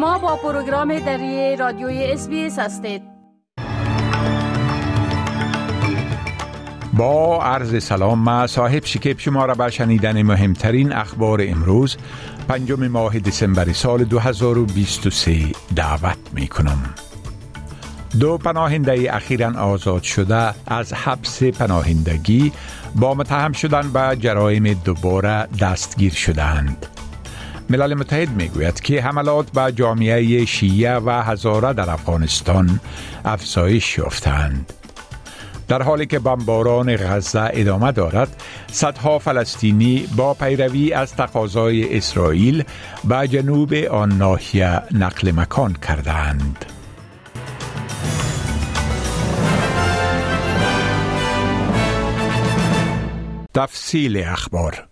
شما با پروگرام دری رادیوی اس هستید با عرض سلام ما صاحب شکیب شما را به شنیدن مهمترین اخبار امروز پنجم ماه دسامبر سال 2023 دعوت می کنم. دو پناهنده اخیرا آزاد شده از حبس پناهندگی با متهم شدن به جرایم دوباره دستگیر شدند. ملل متحد می گوید که حملات به جامعه شیعه و هزاره در افغانستان افزایش یافتند. در حالی که بمباران غزه ادامه دارد صدها فلسطینی با پیروی از تقاضای اسرائیل به جنوب آن ناحیه نقل مکان کردند تفصیل اخبار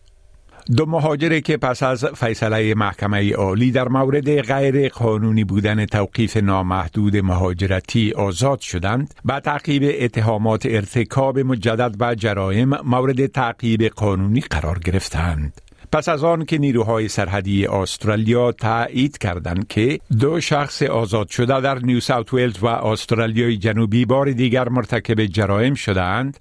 دو مهاجری که پس از فیصله محکمه عالی در مورد غیر قانونی بودن توقیف نامحدود مهاجرتی آزاد شدند به تعقیب اتهامات ارتکاب مجدد به جرایم مورد تعقیب قانونی قرار گرفتند. پس از آن که نیروهای سرحدی استرالیا تایید کردند که دو شخص آزاد شده در نیو ساوت ولز و استرالیای جنوبی بار دیگر مرتکب جرایم شدند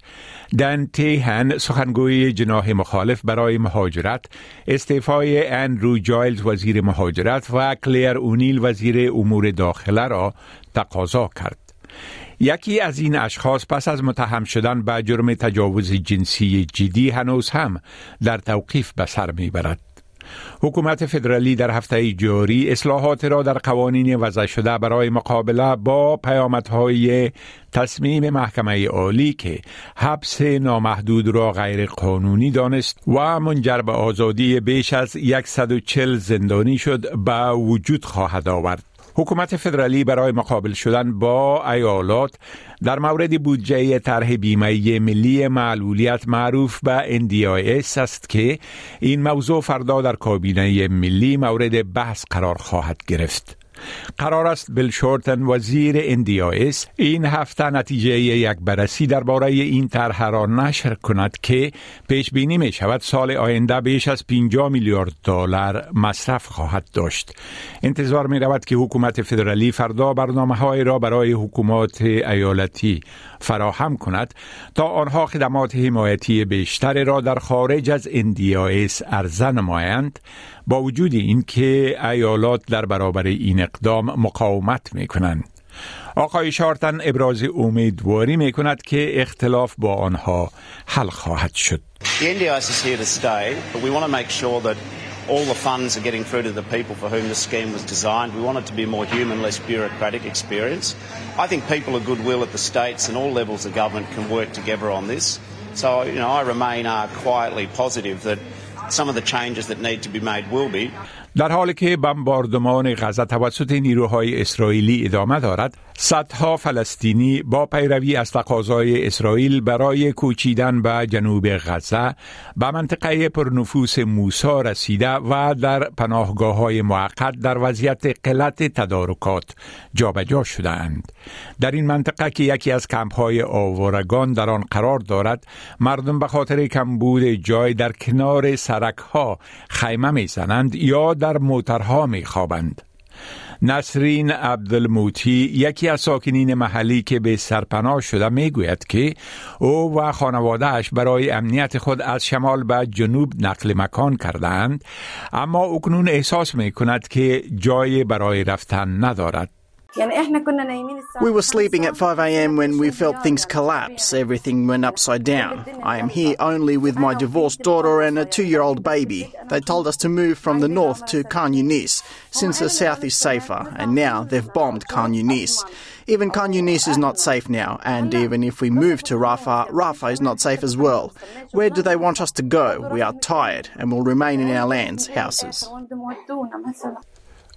دن تیهن سخنگوی جناح مخالف برای مهاجرت استعفای انرو جایلز وزیر مهاجرت و کلیر اونیل وزیر امور داخله را تقاضا کرد. یکی از این اشخاص پس از متهم شدن به جرم تجاوز جنسی جدی هنوز هم در توقیف به سر می‌برد. حکومت فدرالی در هفته جاری اصلاحات را در قوانین وضع شده برای مقابله با پیامدهای تصمیم محکمه عالی که حبس نامحدود را غیر قانونی دانست و منجر به آزادی بیش از 140 زندانی شد به وجود خواهد آورد. حکومت فدرالی برای مقابل شدن با ایالات در مورد بودجه طرح بیمه ملی معلولیت معروف به NDIS است که این موضوع فردا در کابینه ملی مورد بحث قرار خواهد گرفت. قرار است بل شورتن وزیر NDIS این هفته نتیجه یک بررسی درباره این طرح را نشر کند که پیش بینی می شود سال آینده بیش از 50 میلیارد دلار مصرف خواهد داشت. انتظار می رود که حکومت فدرالی فردا برنامه های را برای حکومات ایالتی فراهم کند تا آنها خدمات حمایتی بیشتر را در خارج از NDIS عرضه نمایند با وجود اینکه ایالات در برابر این اقدام مقاومت می کنند. آقای شارتن ابراز امیدواری می کند که اختلاف با آنها حل خواهد شد. all the funds are getting through to the people for whom the scheme was designed. We want it to be a more human, less bureaucratic experience. I think people of goodwill at the states and all levels of government can work together on this. So, you know, I remain uh, quietly positive that some of the changes that need to be made will be. در حالی که بمباردمان غزه توسط نیروهای اسرائیلی ادامه دارد صدها فلسطینی با پیروی از تقاضای اسرائیل برای کوچیدن به جنوب غزه به منطقه پرنفوس موسا رسیده و در پناهگاه های موقت در وضعیت قلت تدارکات جابجا شدهاند. در این منطقه که یکی از کمپ های آوارگان در آن قرار دارد مردم به خاطر کمبود جای در کنار سرک ها خیمه می‌زنند یا در موترها میخوابند. نسرین عبدالموتی یکی از ساکنین محلی که به سرپناه شده می‌گوید که او و خانوادهش برای امنیت خود از شمال به جنوب نقل مکان کردند اما اکنون احساس می کند که جای برای رفتن ندارد. We were sleeping at 5 a.m. when we felt things collapse. Everything went upside down. I am here only with my divorced daughter and a two year old baby. They told us to move from the north to Khan Yunis, since the south is safer, and now they've bombed Khan Yunis. Even Khan Yunis is not safe now, and even if we move to Rafah, Rafah is not safe as well. Where do they want us to go? We are tired and will remain in our lands, houses.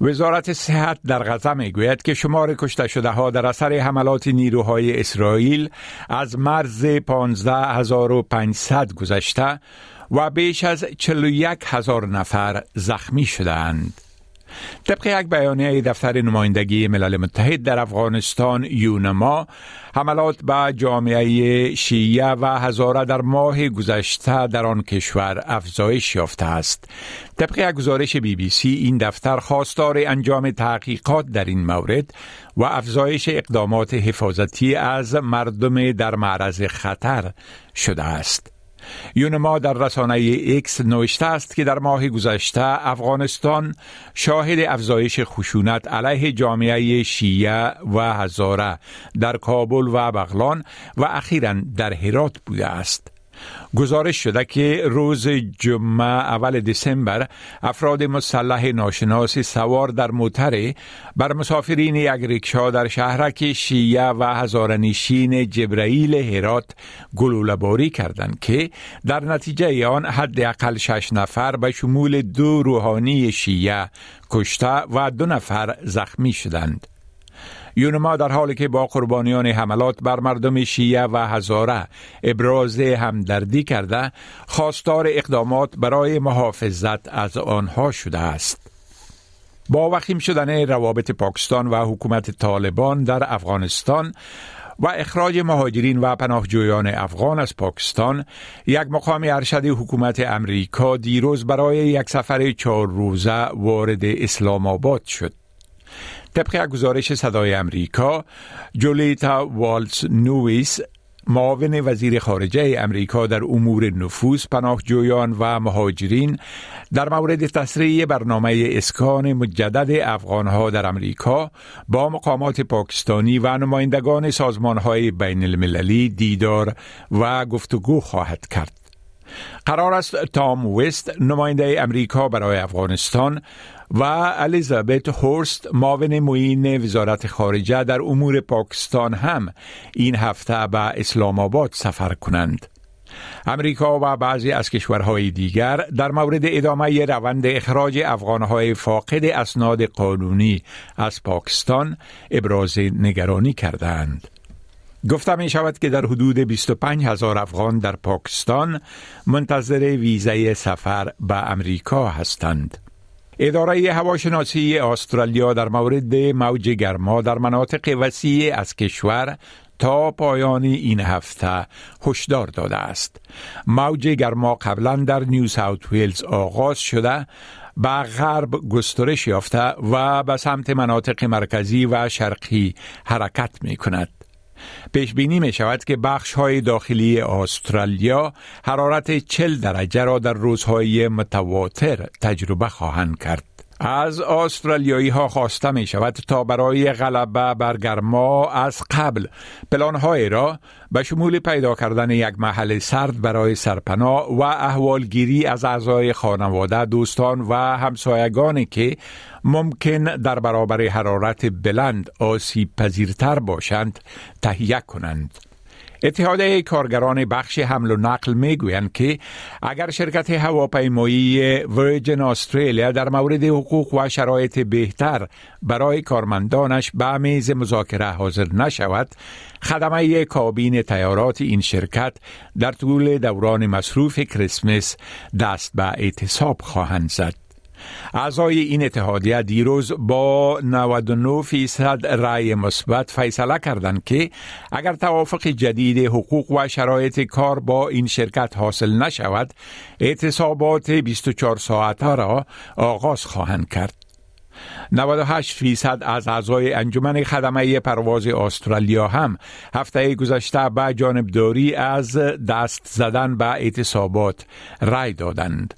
وزارت صحت در غزه می گوید که شمار کشته شده ها در اثر حملات نیروهای اسرائیل از مرز 15500 گذشته و بیش از 41 هزار نفر زخمی شدند. طبق یک بیانیه دفتر نمایندگی ملل متحد در افغانستان یونما حملات به جامعه شیعه و هزاره در ماه گذشته در آن کشور افزایش یافته است. طبق یک گزارش بی بی سی این دفتر خواستار انجام تحقیقات در این مورد و افزایش اقدامات حفاظتی از مردم در معرض خطر شده است. یونما در رسانه ایکس نوشته است که در ماه گذشته افغانستان شاهد افزایش خشونت علیه جامعه شیعه و هزاره در کابل و بغلان و اخیرا در هرات بوده است. گزارش شده که روز جمعه اول دسامبر افراد مسلح ناشناس سوار در موتر بر مسافرین یک ریکشا در شهرک شیعه و هزارنشین جبرائیل هرات گلوله‌باری کردند که در نتیجه آن حداقل شش نفر به شمول دو روحانی شیعه کشته و دو نفر زخمی شدند. یونما در حالی که با قربانیان حملات بر مردم شیعه و هزاره ابراز همدردی کرده خواستار اقدامات برای محافظت از آنها شده است. با وخیم شدن روابط پاکستان و حکومت طالبان در افغانستان و اخراج مهاجرین و پناهجویان افغان از پاکستان یک مقام ارشد حکومت امریکا دیروز برای یک سفر چهار روزه وارد اسلام آباد شد. طبق گزارش صدای امریکا جولیتا والتس نویس معاون وزیر خارجه امریکا در امور نفوس پناهجویان و مهاجرین در مورد تسریع برنامه اسکان مجدد افغانها در امریکا با مقامات پاکستانی و نمایندگان سازمانهای بین المللی دیدار و گفتگو خواهد کرد. قرار است تام وست نماینده امریکا برای افغانستان و الیزابت هورست معاون معین وزارت خارجه در امور پاکستان هم این هفته به اسلام آباد سفر کنند. امریکا و بعضی از کشورهای دیگر در مورد ادامه روند اخراج افغانهای فاقد اسناد قانونی از پاکستان ابراز نگرانی کردند. گفته می شود که در حدود 25 هزار افغان در پاکستان منتظر ویزه سفر به امریکا هستند. اداره هواشناسی استرالیا در مورد موج گرما در مناطق وسیع از کشور تا پایان این هفته هشدار داده است. موج گرما قبلا در نیو ساوت ویلز آغاز شده به غرب گسترش یافته و به سمت مناطق مرکزی و شرقی حرکت می کند. پیش بینی می شود که بخش های داخلی استرالیا حرارت 40 درجه را در روزهای متواتر تجربه خواهند کرد. از استرالیایی ها خواسته می شود تا برای غلبه بر گرما از قبل پلانهای را به شمول پیدا کردن یک محل سرد برای سرپناه و احوالگیری از اعضای خانواده دوستان و همسایگانی که ممکن در برابر حرارت بلند آسیب پذیرتر باشند تهیه کنند. اتحادیه کارگران بخش حمل و نقل می‌گویند که اگر شرکت هواپیمایی ورجن استرالیا در مورد حقوق و شرایط بهتر برای کارمندانش به میز مذاکره حاضر نشود خدمه کابین تیارات این شرکت در طول دوران مصروف کریسمس دست به اعتصاب خواهند زد. اعضای این اتحادیه دیروز با 99 فیصد رأی مثبت فیصله کردند که اگر توافق جدید حقوق و شرایط کار با این شرکت حاصل نشود اعتصابات 24 ساعته را آغاز خواهند کرد 98 فیصد از اعضای انجمن خدمه پرواز استرالیا هم هفته گذشته به جانبداری از دست زدن به اعتصابات رای دادند.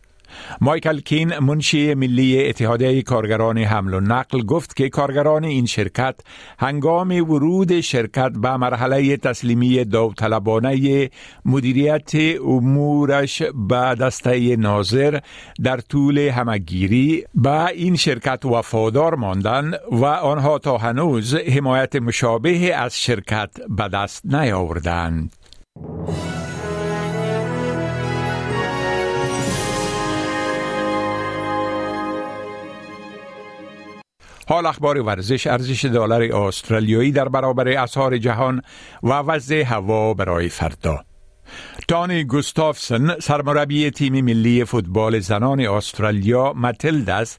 مایکل کین منشی ملی اتحادیه کارگران حمل و نقل گفت که کارگران این شرکت هنگام ورود شرکت به مرحله تسلیمی داوطلبانه مدیریت امورش به دسته ناظر در طول همگیری به این شرکت وفادار ماندن و آنها تا هنوز حمایت مشابه از شرکت به دست نیاوردند. حال اخبار ورزش ارزش دلار استرالیایی در برابر اسعار جهان و وضع هوا برای فردا شان گوستافسن سرمربی تیم ملی فوتبال زنان استرالیا متلدس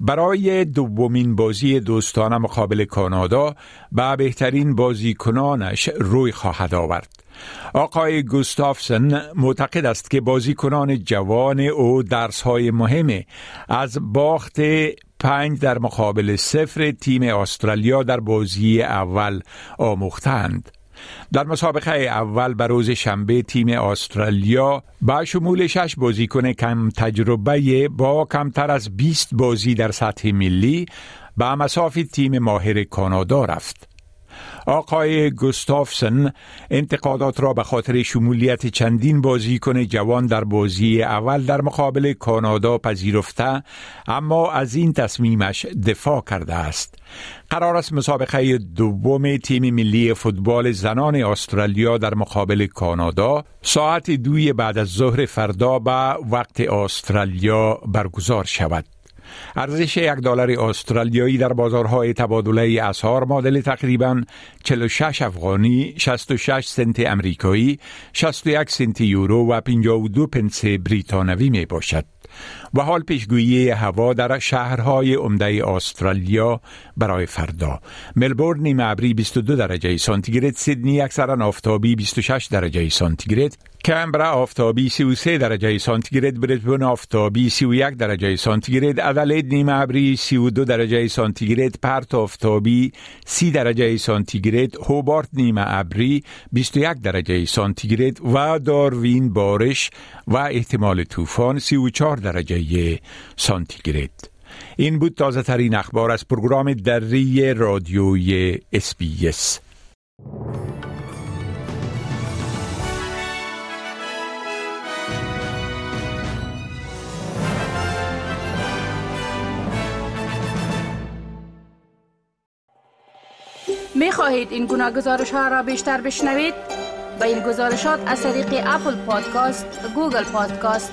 برای دومین بازی دوستانه مقابل کانادا به بهترین بازیکنانش روی خواهد آورد. آقای گوستافسن معتقد است که بازیکنان جوان او درسهای مهم از باخت پنج در مقابل صفر تیم استرالیا در بازی اول آموختند. در مسابقه اول بر روز شنبه تیم استرالیا با شمول شش بازیکن کم تجربه با کمتر از 20 بازی در سطح ملی به مسافی تیم ماهر کانادا رفت. آقای گوستافسن انتقادات را به خاطر شمولیت چندین بازیکن جوان در بازی اول در مقابل کانادا پذیرفته اما از این تصمیمش دفاع کرده است. قرار است مسابقه دوم تیم ملی فوتبال زنان استرالیا در مقابل کانادا ساعت دوی بعد از ظهر فردا به وقت استرالیا برگزار شود. ارزش یک دلار استرالیایی در بازارهای تبادله اسعار معادل تقریبا 46 افغانی، 66 سنت امریکایی، 61 سنت یورو و 52 پنس بریتانوی می باشد. و حال پیشگویی هوا در شهرهای عمده استرالیا برای فردا. ملبورن نیمه ابری 22 درجه سانتیگراد سیدنی اکثرا آفتابی 26 درجه سانتیگراد کمبرا آفتابی 33 درجه سانتیگراد بریتبون آفتابی 31 درجه سانتیگراد ادلید نیمه ابری 32 درجه سانتیگراد پرت آفتابی 30 درجه سانتیگراد هوبارت نیمه ابری 21 درجه سانتیگراد و داروین بارش و احتمال طوفان 34 درجه سانتیگراد این بود تازه ترین اخبار از program دری رادیوی اس بی اس می خواهید این گونه گزارش ها را بیشتر بشنوید؟ با این گزارشات از طریق Apple Podcast، Google Podcast،